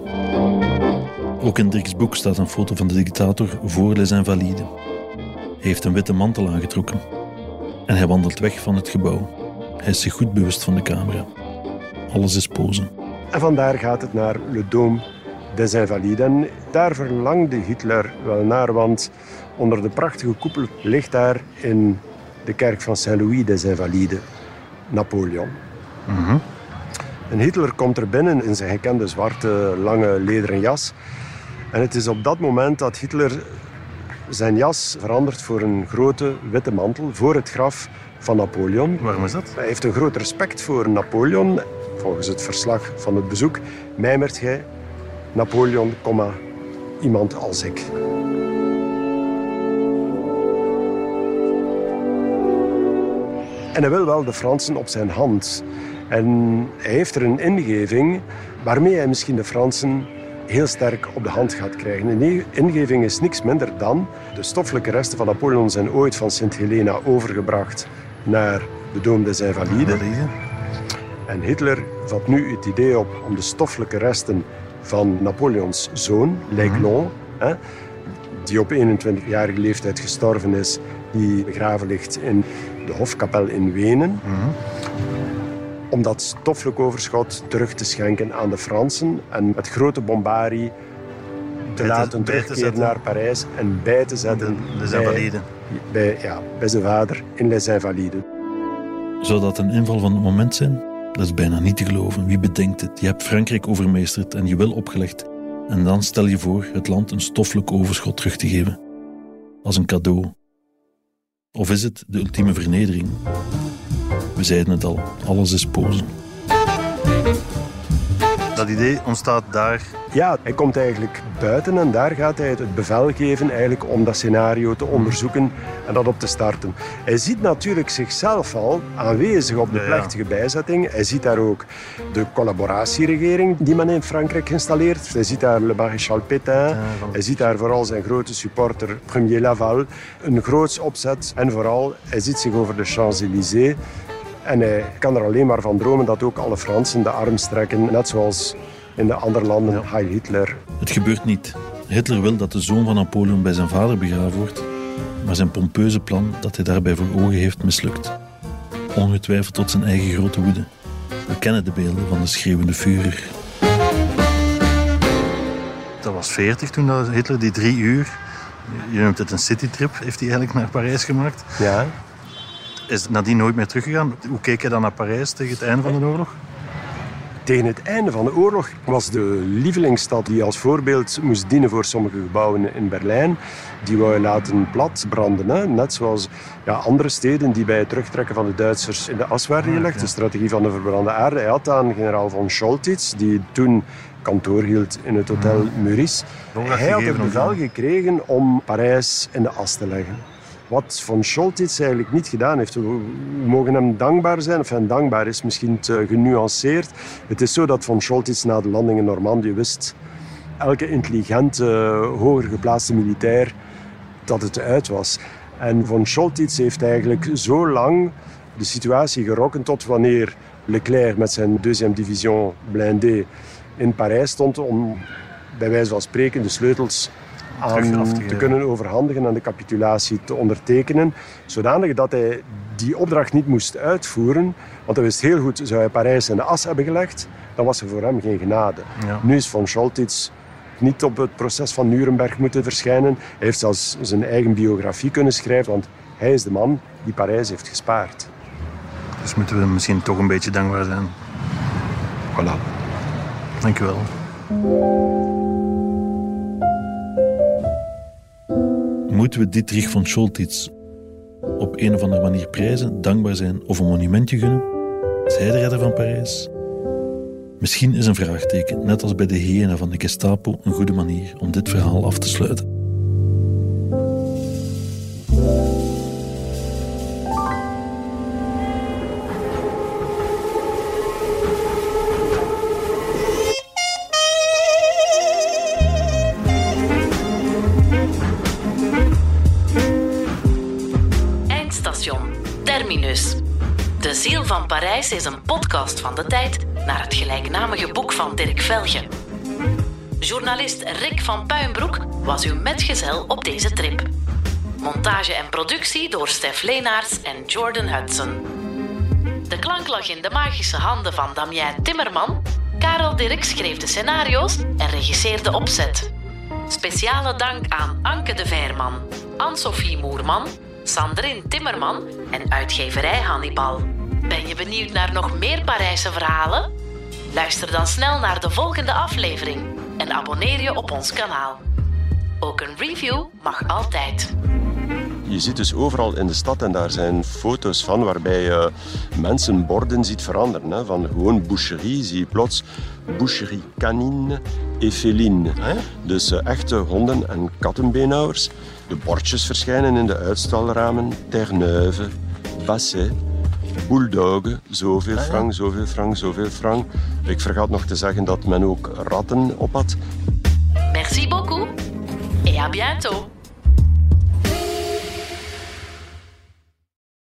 Ook in Dirks boek staat een foto van de dictator voor Les Invalides. Hij heeft een witte mantel aangetrokken en hij wandelt weg van het gebouw. Hij is zich goed bewust van de camera. Alles is pose. En vandaar gaat het naar Le Dôme des Invalides. En daar verlangde Hitler wel naar, want onder de prachtige koepel ligt daar in de kerk van Saint-Louis des Invalides Napoleon. En Hitler komt er binnen in zijn gekende zwarte, lange lederen jas. En het is op dat moment dat Hitler zijn jas verandert voor een grote witte mantel voor het graf van Napoleon. Waarom is dat? Hij heeft een groot respect voor Napoleon. Volgens het verslag van het bezoek mijmert hij Napoleon, comma, iemand als ik. En hij wil wel de Fransen op zijn hand. En hij heeft er een ingeving waarmee hij misschien de Fransen heel sterk op de hand gaat krijgen. En die ingeving is niks minder dan de stoffelijke resten van Napoleon zijn ooit van Sint Helena overgebracht naar de Dome des Invalides. En Hitler vat nu het idee op om de stoffelijke resten van Napoleons zoon, L'Aiglon, hè, die op 21-jarige leeftijd gestorven is, die begraven ligt in de Hofkapel in Wenen, om dat stoffelijk overschot terug te schenken aan de Fransen en met grote bombarie te te- laten te terugkeren naar Parijs en bij te zetten De- Les bij- Invalides. Bij, ja, bij zijn vader in Les Invalides. Zou dat een inval van het moment zijn? Dat is bijna niet te geloven. Wie bedenkt het? Je hebt Frankrijk overmeesterd en je wil opgelegd. En dan stel je voor het land een stoffelijk overschot terug te geven. Als een cadeau. Of is het de ultieme vernedering? We zeiden het al, alles is pose. Dat idee ontstaat daar. Ja, hij komt eigenlijk buiten en daar gaat hij het bevel geven eigenlijk om dat scenario te onderzoeken en dat op te starten. Hij ziet natuurlijk zichzelf al aanwezig op de plechtige bijzetting. Hij ziet daar ook de collaboratieregering die men in Frankrijk installeert. Hij ziet daar Le Maréchal Pétain. Hij ziet daar vooral zijn grote supporter Premier Laval. Een groots opzet en vooral hij ziet zich over de Champs-Élysées. En hij kan er alleen maar van dromen dat ook alle Fransen de arm strekken, net zoals in de andere landen, Heil Hitler. Het gebeurt niet. Hitler wil dat de zoon van Napoleon bij zijn vader begraven wordt, maar zijn pompeuze plan dat hij daarbij voor ogen heeft mislukt. Ongetwijfeld tot zijn eigen grote woede. We kennen de beelden van de schreeuwende Führer. Dat was 40 toen dat Hitler die drie uur, je noemt het een citytrip, heeft hij eigenlijk naar Parijs gemaakt. Ja. Is nadien nooit meer teruggegaan. Hoe keek hij dan naar Parijs tegen het einde van de oorlog? Tegen het einde van de oorlog was de lievelingsstad die als voorbeeld moest dienen voor sommige gebouwen in Berlijn. Die wou je laten platbranden. Hè? Net zoals ja, andere steden die bij het terugtrekken van de Duitsers in de as werden gelegd. De strategie van de verbrande aarde. Hij had aan generaal von Scholtitz, die toen kantoor hield in het hotel Meurice. Hij had het bevel gekregen om Parijs in de as te leggen. Wat Von Scholtitz eigenlijk niet gedaan heeft. We mogen hem dankbaar zijn. Enfin, dankbaar is misschien te genuanceerd. Het is zo dat Von Scholtitz na de landing in Normandië wist... elke intelligente, hoger geplaatste militair dat het uit was. En Von Scholtitz heeft eigenlijk zo lang de situatie gerokken tot wanneer Leclerc met zijn deuxième division blindé in Parijs stond om bij wijze van spreken de sleutels aan te, te, kunnen overhandigen en de capitulatie te ondertekenen. Zodanig dat hij die opdracht niet moest uitvoeren. Want hij wist heel goed, zou hij Parijs in de as hebben gelegd, dan was er voor hem geen genade. Ja. Nu is Von Scholtitz niet op het proces van Nuremberg moeten verschijnen. Hij heeft zelfs zijn eigen biografie kunnen schrijven, want hij is de man die Parijs heeft gespaard. Dus moeten we misschien toch een beetje dankbaar zijn. Voilà. Dank Moeten we Dietrich von Scholtitz op een of andere manier prijzen, dankbaar zijn of een monumentje gunnen? Hij de redder van Parijs? Misschien is een vraagteken, net als bij de hyena van de Gestapo, een goede manier om dit verhaal af te sluiten. Parijs is een podcast van de tijd naar het gelijknamige boek van Dirk Velge. Journalist Rick van Puinbroek was uw metgezel op deze trip. Montage en productie door Stef Leenaerts en Jordan Hudson. De klank lag in de magische handen van Damien Timmerman. Karel Dirk schreef de scenario's en regisseerde de opzet. Speciale dank aan Anke de Veerman, Anne-Sophie Moerman, Sandrine Timmerman en uitgeverij Hannibal. Ben je benieuwd naar nog meer Parijse verhalen? Luister dan snel naar de volgende aflevering en abonneer je op ons kanaal. Ook een review mag altijd. Je ziet dus overal in de stad, en daar zijn foto's van, waarbij je mensen borden ziet veranderen. Hè. Van gewoon boucherie zie je plots boucherie canine et féline. Dus uh, echte honden- en kattenbeenhouwers. De bordjes verschijnen in de uitstalramen. Terre-Neuve, Basset, Bulldog, zoveel frank, zoveel frank, zoveel frank. Ik vergat nog te zeggen dat men ook ratten op had. Merci beaucoup et à bientôt.